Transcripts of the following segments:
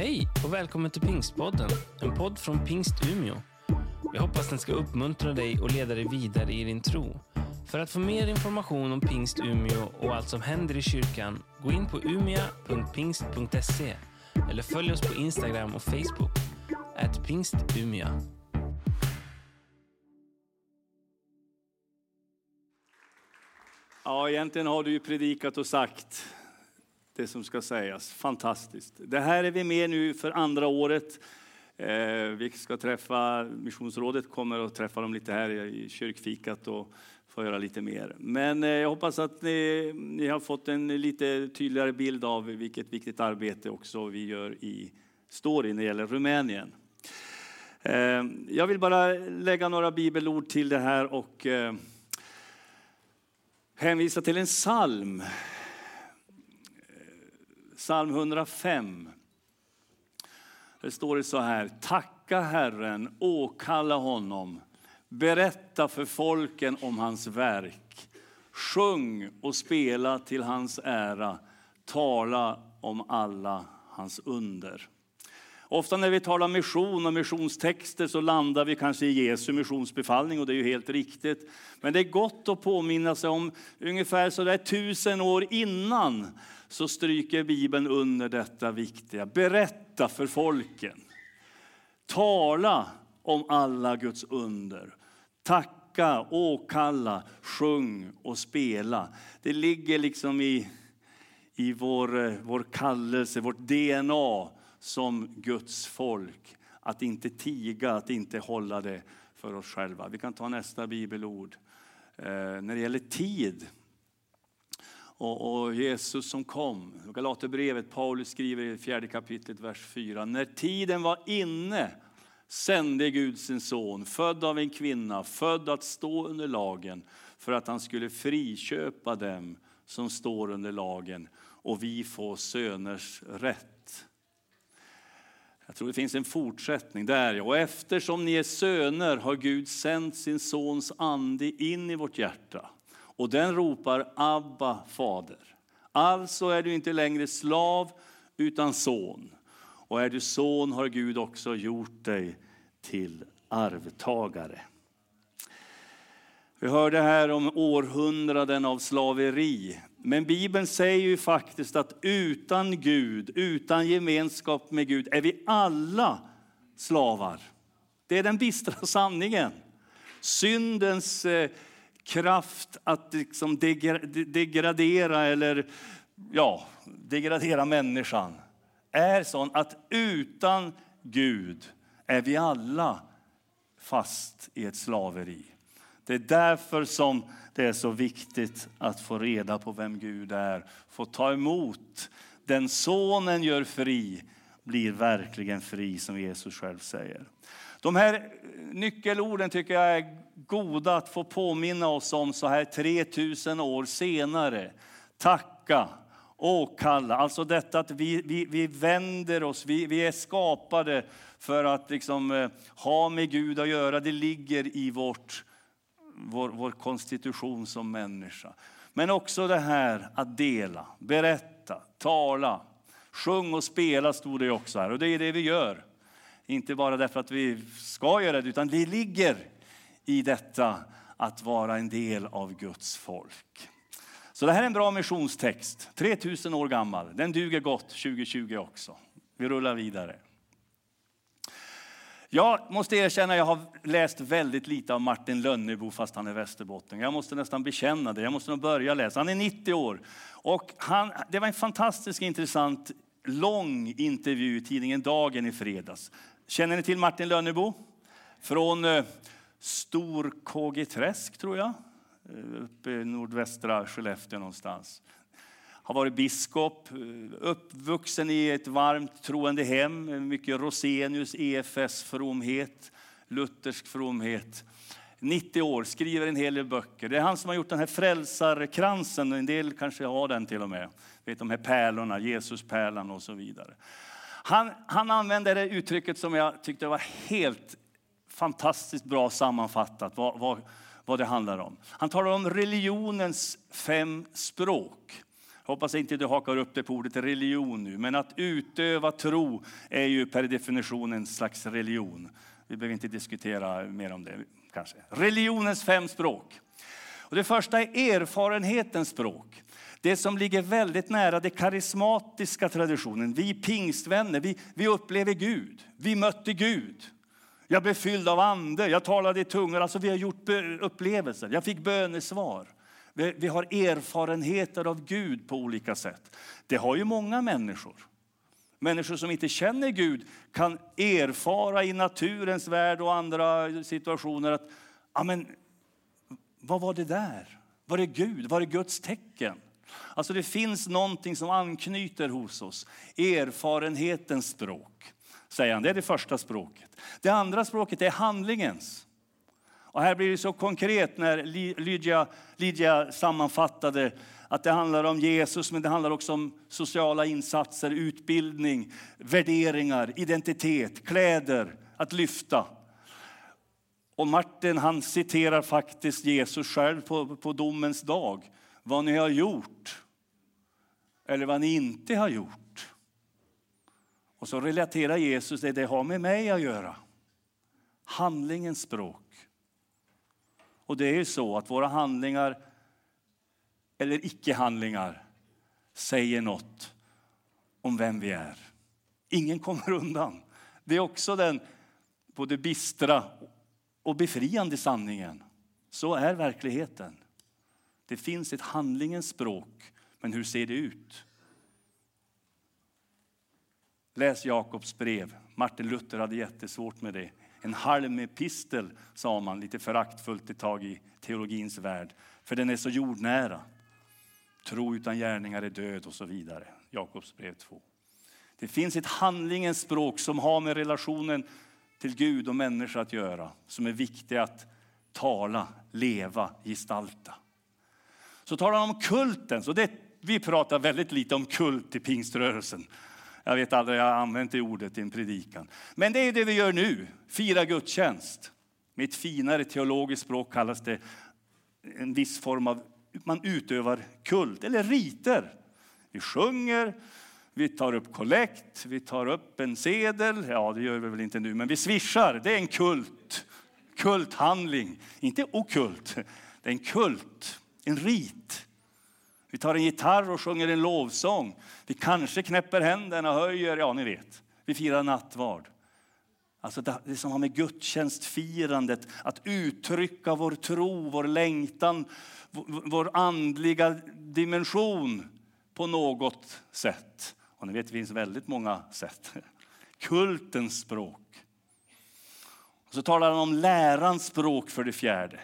Hej och välkommen till Pingstpodden, en podd från Pingst Umeå. Jag hoppas den ska uppmuntra dig och leda dig vidare i din tro. För att få mer information om Pingst Umeå och allt som händer i kyrkan, gå in på umia.pingst.se eller följ oss på Instagram och Facebook, at pingstumia. Ja, egentligen har du ju predikat och sagt det som ska sägas. Fantastiskt. Det här är vi med nu för andra året. Eh, vi ska träffa, Missionsrådet kommer att träffa dem lite här i kyrkfikat och få göra lite mer. Men eh, jag hoppas att ni, ni har fått en lite tydligare bild av vilket viktigt arbete också vi gör i, Story när det gäller Rumänien. Eh, jag vill bara lägga några bibelord till det här och hänvisa till en psalm. Psalm 105. Det står det så här. Tacka Herren, åkalla honom. Berätta för folken om hans verk. Sjung och spela till hans ära. Tala om alla hans under. Ofta när vi talar mission och missionstexter så landar vi kanske i Jesu missionsbefallning och det är ju helt riktigt. Men det är gott att påminna sig om ungefär så där tusen år innan så stryker Bibeln under detta viktiga. Berätta för folken. Tala om alla Guds under. Tacka, åkalla, sjung och spela. Det ligger liksom i, i vår, eh, vår kallelse, vårt DNA som Guds folk. Att inte tiga, att inte hålla det för oss själva. Vi kan ta nästa bibelord. Eh, när det gäller tid och, och Jesus som kom. Galaterbrevet, Paulus skriver i fjärde kapitlet, vers 4. När tiden var inne sände Gud sin son, född av en kvinna, född att stå under lagen, för att han skulle friköpa dem som står under lagen och vi får söners rätt. Jag tror det finns en fortsättning där. Och eftersom ni är söner har Gud sänt sin sons ande in i vårt hjärta. Och den ropar Abba, fader. Alltså är du inte längre slav utan son. Och är du son har Gud också gjort dig till arvtagare. Vi hörde här om århundraden av slaveri. Men Bibeln säger ju faktiskt att utan Gud, utan gemenskap med Gud, är vi alla slavar. Det är den bistra sanningen. Syndens eh, kraft att liksom degradera eller ja, degradera människan är sån att utan Gud är vi alla fast i ett slaveri. Det är därför som det är så viktigt att få reda på vem Gud är, få ta emot. Den sonen gör fri blir verkligen fri som Jesus själv säger. De här nyckelorden tycker jag är goda att få påminna oss om så här 3000 år senare. Tacka, åkalla, alltså detta att vi, vi, vi vänder oss, vi, vi är skapade för att liksom, eh, ha med Gud att göra. Det ligger i vårt, vår, vår konstitution som människa. Men också det här att dela, berätta, tala, sjung och spela stod det också här. Och det är det vi gör. Inte bara därför att vi ska göra det, utan det ligger i detta att vara en del av Guds folk. Så det här är en bra missionstext, 3000 år gammal. Den duger gott 2020 också. Vi rullar vidare. Jag måste erkänna att jag har läst väldigt lite av Martin Lönnebo fast han är västerbottning. Jag måste nästan bekänna det. Jag måste nog börja läsa. Han är 90 år. Och han, det var en fantastiskt intressant lång intervju i tidningen Dagen i fredags. Känner ni till Martin Lönnebo? Från eh, Stor-Kågeträsk, tror jag. Eh, uppe i nordvästra Skellefteå någonstans. Har varit biskop, uppvuxen i ett varmt troende hem. Mycket Rosenius, EFS fromhet, luthersk fromhet. 90 år, skriver en hel del böcker. Det är han som har gjort den här frälsarkransen. En del kanske har den till och med. Vet de här pärlorna, Jesuspärlan och så vidare. Han, han använde det uttrycket som jag tyckte var helt fantastiskt bra sammanfattat vad, vad, vad det handlar om. Han talar om religionens fem språk. Hoppas inte du hakar upp dig på ordet religion nu, men att utöva tro är ju per definition en slags religion. Vi behöver inte diskutera mer om det kanske. Religionens fem språk. Och det första är erfarenhetens språk. Det som ligger väldigt nära den karismatiska traditionen. Vi pingstvänner, vi, vi upplever Gud. Vi mötte Gud. Jag blev fylld av ande, jag talade i tungor. Alltså vi har gjort upplevelser. Jag fick bönesvar. Vi, vi har erfarenheter av Gud på olika sätt. Det har ju många människor. Människor som inte känner Gud kan erfara i naturens värld och andra situationer att amen, vad var det där? Var det Gud? Var det Guds tecken? Alltså det finns någonting som anknyter hos oss. Erfarenhetens språk, säger han. Det är det första språket. Det andra språket är handlingens. Och här blir det så konkret när Lydia, Lydia sammanfattade att det handlar om Jesus, men det handlar också om sociala insatser, utbildning, värderingar, identitet, kläder, att lyfta. Och Martin han citerar faktiskt Jesus själv på, på domens dag. Vad ni har gjort eller vad ni inte har gjort. Och så relaterar Jesus det, det har med mig att göra. Handlingens språk. Och det är ju så att våra handlingar eller icke-handlingar säger något om vem vi är. Ingen kommer undan. Det är också den både bistra och befriande sanningen. Så är verkligheten. Det finns ett handlingens språk, men hur ser det ut? Läs Jakobs brev. Martin Luther hade jättesvårt med det. En halmepistel, sa man lite föraktfullt ett tag i teologins värld, för den är så jordnära. Tro utan gärningar är död och så vidare. Jakobs brev 2. Det finns ett handlingens språk som har med relationen till Gud och människa att göra, som är viktigt att tala, leva, gestalta. Så talar han om kulten. Så det, vi pratar väldigt lite om kult i pingströrelsen. Jag vet aldrig, jag har använt det ordet i en predikan. Men det är det vi gör nu, fira gudstjänst. Med ett finare teologiskt språk kallas det en viss form av, man utövar kult eller riter. Vi sjunger, vi tar upp kollekt, vi tar upp en sedel. Ja, det gör vi väl inte nu, men vi swishar. Det är en kult, kulthandling. Inte okult, det är en kult, en rit. Vi tar en gitarr och sjunger en lovsång. Vi kanske knäpper händerna, höjer, ja ni vet. Vi firar nattvard. Alltså det som har med gudstjänstfirandet, att uttrycka vår tro, vår längtan, vår andliga dimension på något sätt. Och ni vet, det finns väldigt många sätt. Kultens språk. Och så talar han om lärans språk för det fjärde.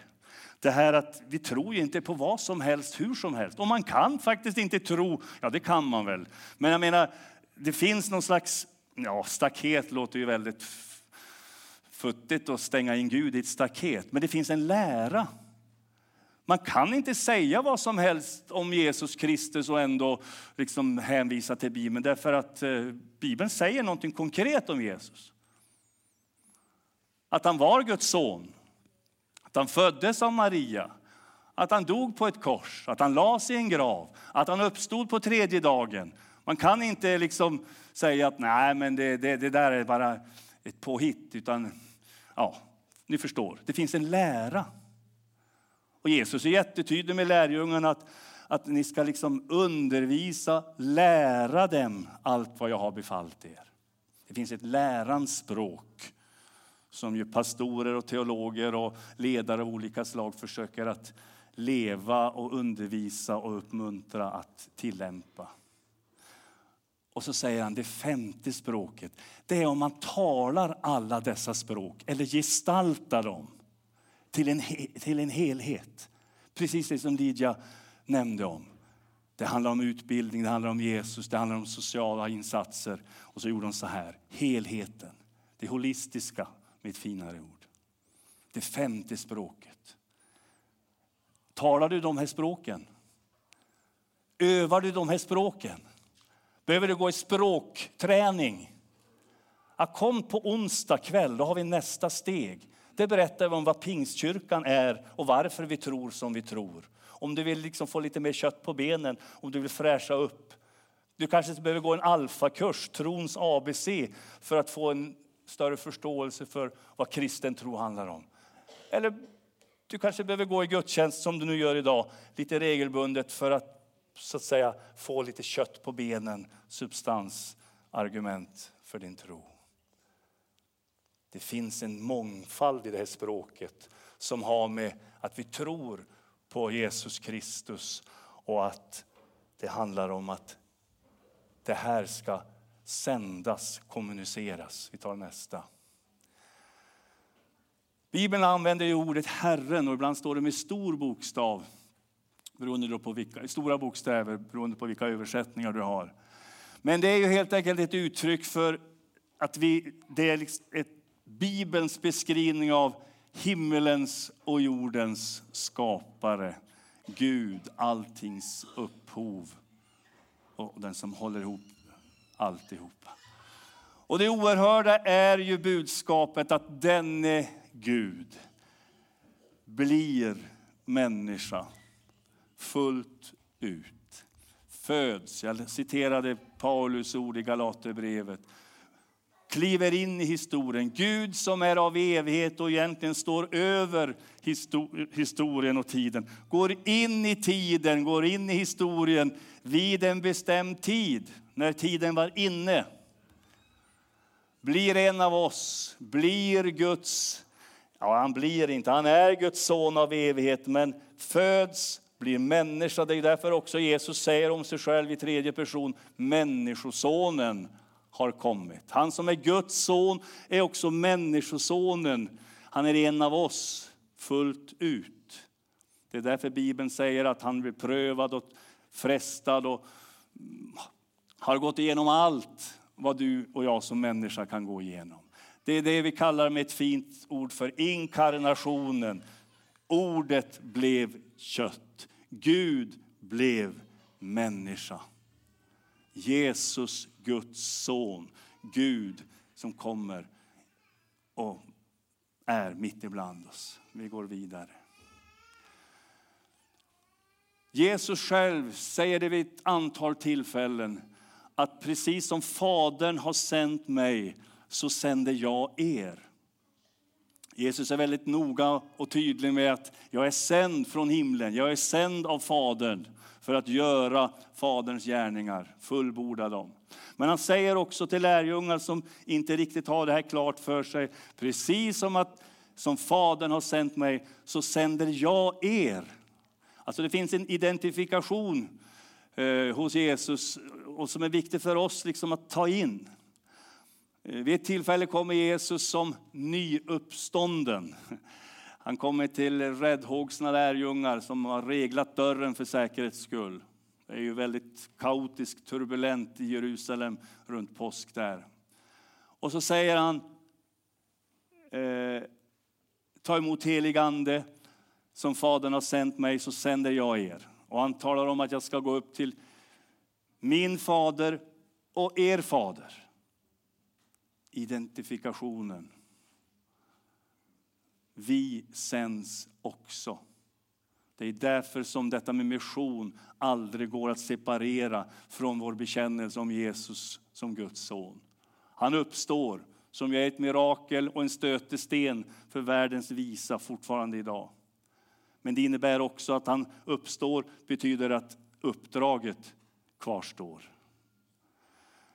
Det här att vi tror ju inte på vad som helst, hur som helst. Och man kan faktiskt inte tro, ja det kan man väl. Men jag menar, det finns någon slags, ja staket låter ju väldigt futtigt att stänga in Gud i ett staket. Men det finns en lära. Man kan inte säga vad som helst om Jesus Kristus och ändå liksom hänvisa till Bibeln. Därför att eh, Bibeln säger någonting konkret om Jesus. Att han var Guds son. Att han föddes av Maria, att han dog på ett kors, att han lades i en grav, att han uppstod på tredje dagen. Man kan inte liksom säga att nej, men det, det, det där är bara ett påhitt, utan ja, ni förstår. Det finns en lära. Och Jesus är jättetydlig med lärjungarna att, att ni ska liksom undervisa, lära dem allt vad jag har befallt er. Det finns ett lärans språk som ju pastorer och teologer och ledare av olika slag försöker att leva och undervisa och uppmuntra att tillämpa. Och så säger han det femte språket. Det är om man talar alla dessa språk eller gestaltar dem till en, till en helhet. Precis det som Lydia nämnde om. Det handlar om utbildning, det handlar om Jesus, det handlar om sociala insatser. Och så gjorde hon så här, helheten, det holistiska med ett finare ord. Det femte språket. Talar du de här språken? Övar du de här språken? Behöver du gå i språkträning? Ja, kom på onsdag kväll, då har vi nästa steg. Det berättar vi om vad Pingstkyrkan är och varför vi tror som vi tror. om du vill liksom få lite mer kött på benen, om du vill fräscha upp. Du kanske behöver gå en alfakurs, trons ABC, för att få en större förståelse för vad kristen tro handlar om. Eller du kanske behöver gå i gudstjänst som du nu gör idag, lite regelbundet för att så att säga få lite kött på benen, substans, argument för din tro. Det finns en mångfald i det här språket som har med att vi tror på Jesus Kristus och att det handlar om att det här ska sändas, kommuniceras. Vi tar nästa. Bibeln använder ju ordet Herren och ibland står det med stor bokstav beroende på vilka, stora bokstäver beroende på vilka översättningar du har. Men det är ju helt enkelt ett uttryck för att vi, det är liksom ett Bibelns beskrivning av himmelens och jordens skapare. Gud, alltings upphov och den som håller ihop alltihopa. Och det oerhörda är ju budskapet att denne Gud blir människa fullt ut. Föds, jag citerade Paulus ord i Galaterbrevet, kliver in i historien. Gud som är av evighet och egentligen står över historien och tiden. Går in i tiden, går in i historien vid en bestämd tid, när tiden var inne. Blir en av oss, blir Guds, ja han blir inte, han är Guds son av evighet, men föds, blir människa. Det är därför också Jesus säger om sig själv i tredje person, människosonen har kommit. Han som är Guds son är också människosonen. Han är en av oss fullt ut. Det är därför Bibeln säger att han blir prövad och frestad och har gått igenom allt vad du och jag som människa kan gå igenom. Det är det vi kallar med ett fint ord för inkarnationen. Ordet blev kött. Gud blev människa. Jesus, Guds son, Gud som kommer och är mitt ibland oss. Vi går vidare. Jesus själv säger det vid ett antal tillfällen att precis som Fadern har sänt mig så sänder jag er. Jesus är väldigt noga och tydlig med att jag är sänd från himlen, jag är sänd av Fadern för att göra Faderns gärningar, fullborda dem. Men han säger också till lärjungar som inte riktigt har det här klart för sig, precis som att som Fadern har sänt mig så sänder jag er. Alltså det finns en identifikation eh, hos Jesus och som är viktig för oss liksom att ta in. Eh, vid ett tillfälle kommer Jesus som nyuppstånden. Han kommer till räddhågsna lärjungar som har reglat dörren för säkerhets skull. Det är ju väldigt kaotiskt, turbulent i Jerusalem runt påsk där. Och så säger han, eh, ta emot helig ande, som Fadern har sänt mig så sänder jag er. Och han talar om att jag ska gå upp till min fader och er fader. Identifikationen. Vi sänds också. Det är därför som detta med mission aldrig går att separera från vår bekännelse om Jesus som Guds son. Han uppstår, som är ett mirakel och en stötesten för världens visa fortfarande idag. Men det innebär också att han uppstår, betyder att uppdraget kvarstår.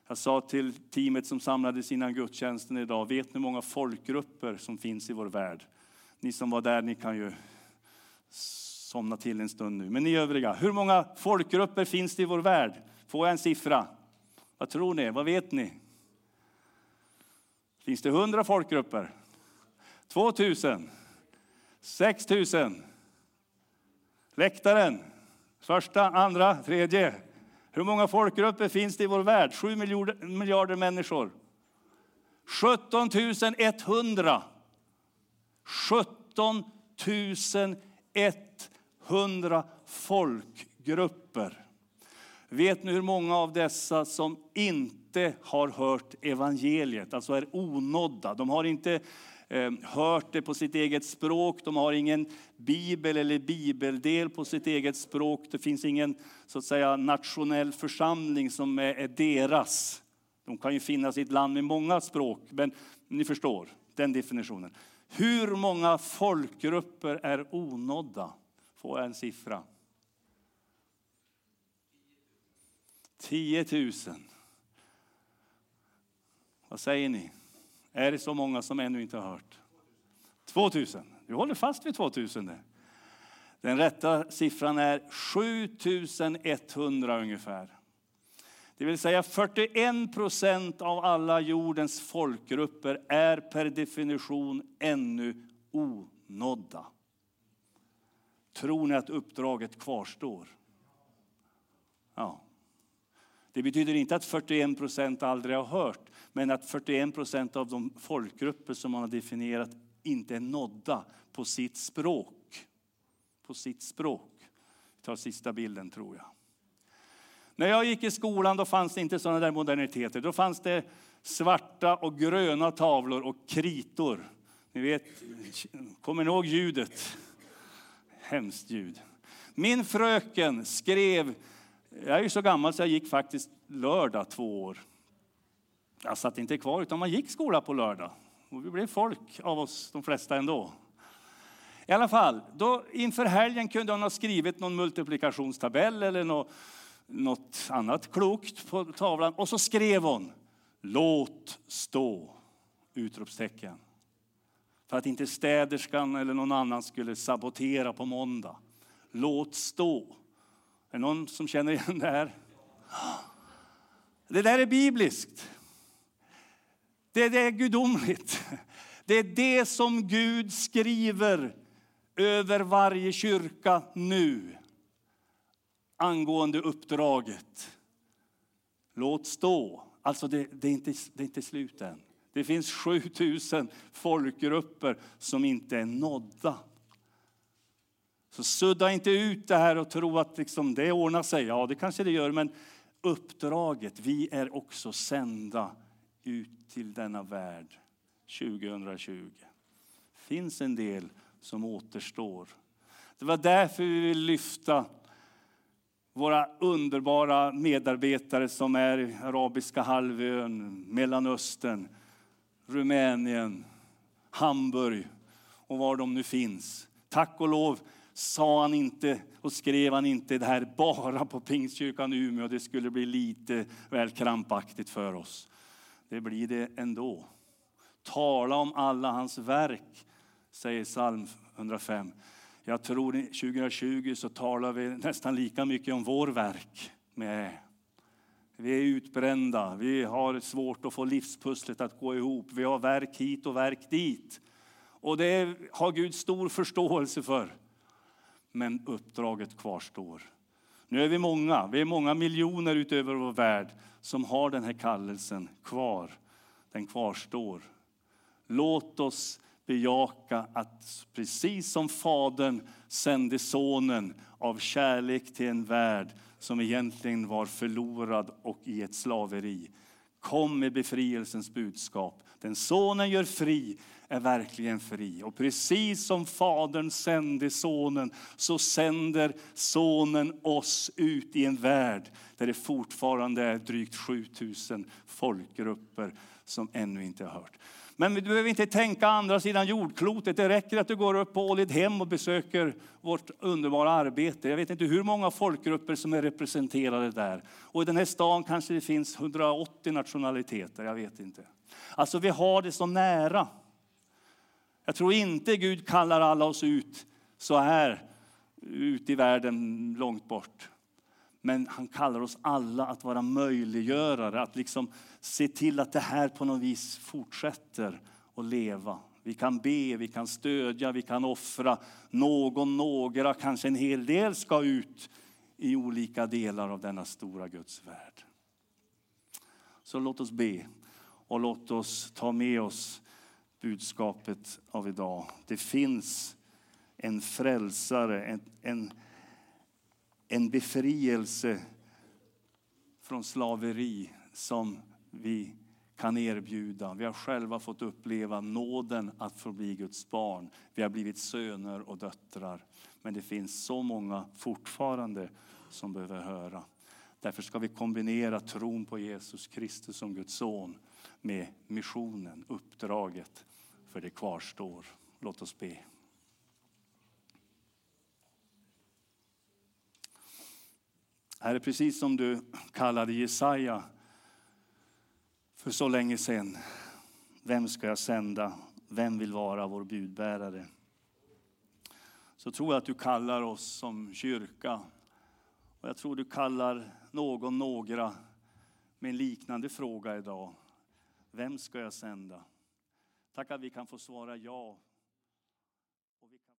Jag sa till teamet som samlades innan gudstjänsten idag, vet ni hur många folkgrupper som finns i vår värld? Ni som var där, ni kan ju somna till en stund nu. Men ni övriga, hur många folkgrupper finns det i vår värld? Får jag en siffra? Vad tror ni? Vad vet ni? Finns det hundra folkgrupper? 2000? 6000? Läktaren? Första, andra, tredje? Hur många folkgrupper finns det i vår värld? Sju miljarder, miljarder människor. 17 100. 17 100 folkgrupper. Vet ni hur många av dessa som inte har hört evangeliet, alltså är onådda? De har inte eh, hört det på sitt eget språk. De har ingen bibel eller bibeldel på sitt eget språk. Det finns ingen så att säga, nationell församling som är, är deras. De kan ju finnas i ett land med många språk, men ni förstår den definitionen. Hur många folkgrupper är onådda? Får jag en siffra? 10 000. Vad säger ni? Är det så många som ännu inte har hört? 2 000. Du håller fast vid 2 000. Den rätta siffran är 7 100 ungefär. Det vill säga 41 procent av alla jordens folkgrupper är per definition ännu onådda. Tror ni att uppdraget kvarstår? Ja. Det betyder inte att 41 procent aldrig har hört, men att 41 procent av de folkgrupper som man har definierat inte är nådda på sitt språk. På sitt språk. Vi tar sista bilden tror jag. När jag gick i skolan då fanns det inte sådana där moderniteter. Då fanns det svarta och gröna tavlor och kritor. Ni vet, kommer ni ihåg ljudet? Hemskt ljud. Min fröken skrev, jag är ju så gammal så jag gick faktiskt lördag två år. Jag satt inte kvar utan man gick skola på lördag. Och vi blev folk av oss, de flesta ändå. I alla fall, då inför helgen kunde hon ha skrivit någon multiplikationstabell eller något något annat klokt på tavlan och så skrev hon Låt stå! Utropstecken. För att inte städerskan eller någon annan skulle sabotera på måndag. Låt stå. Är det någon som känner igen det här? Det där är bibliskt. Det, det är gudomligt. Det är det som Gud skriver över varje kyrka nu angående uppdraget. Låt stå. Alltså det, det, är inte, det är inte slut än. Det finns 7000 folkgrupper som inte är nådda. Så sudda inte ut det här och tro att liksom det ordnar sig. Ja, det kanske det gör, men uppdraget, vi är också sända ut till denna värld 2020. Det finns en del som återstår. Det var därför vi vill lyfta våra underbara medarbetare som är i Arabiska halvön, Mellanöstern, Rumänien, Hamburg och var de nu finns. Tack och lov sa han inte och skrev han inte det här bara på Pingstkyrkan Umeå. Det skulle bli lite väl krampaktigt för oss. Det blir det ändå. Tala om alla hans verk, säger psalm 105. Jag tror 2020 så talar vi nästan lika mycket om vår verk med. Vi är utbrända, vi har svårt att få livspusslet att gå ihop. Vi har verk hit och verk dit. Och det har Gud stor förståelse för. Men uppdraget kvarstår. Nu är vi många, vi är många miljoner utöver vår värld som har den här kallelsen kvar. Den kvarstår. Låt oss bejaka att precis som Fadern sände Sonen av kärlek till en värld som egentligen var förlorad och i ett slaveri. Kom med befrielsens budskap. Den Sonen gör fri är verkligen fri. Och precis som Fadern sände Sonen så sänder Sonen oss ut i en värld där det fortfarande är drygt 7000 folkgrupper som ännu inte har hört. Men du behöver inte tänka andra sidan jordklotet. Det räcker att du går upp på Ålidhem och besöker vårt underbara arbete. Jag vet inte hur många folkgrupper som är representerade där. Och i den här stan kanske det finns 180 nationaliteter. Jag vet inte. Alltså vi har det så nära. Jag tror inte Gud kallar alla oss ut så här ut i världen långt bort. Men han kallar oss alla att vara möjliggörare, att liksom se till att det här på något vis fortsätter att leva. Vi kan be, vi kan stödja, vi kan offra. Någon, några, kanske en hel del ska ut i olika delar av denna stora Guds värld. Så låt oss be och låt oss ta med oss budskapet av idag. Det finns en frälsare, en, en en befrielse från slaveri som vi kan erbjuda. Vi har själva fått uppleva nåden att få bli Guds barn. Vi har blivit söner och döttrar. Men det finns så många fortfarande som behöver höra. Därför ska vi kombinera tron på Jesus Kristus som Guds son med missionen, uppdraget, för det kvarstår. Låt oss be. Herre, precis som du kallade Jesaja för så länge sedan. Vem ska jag sända? Vem vill vara vår budbärare? Så tror jag att du kallar oss som kyrka. Och jag tror du kallar någon, några med en liknande fråga idag. Vem ska jag sända? Tack att vi kan få svara ja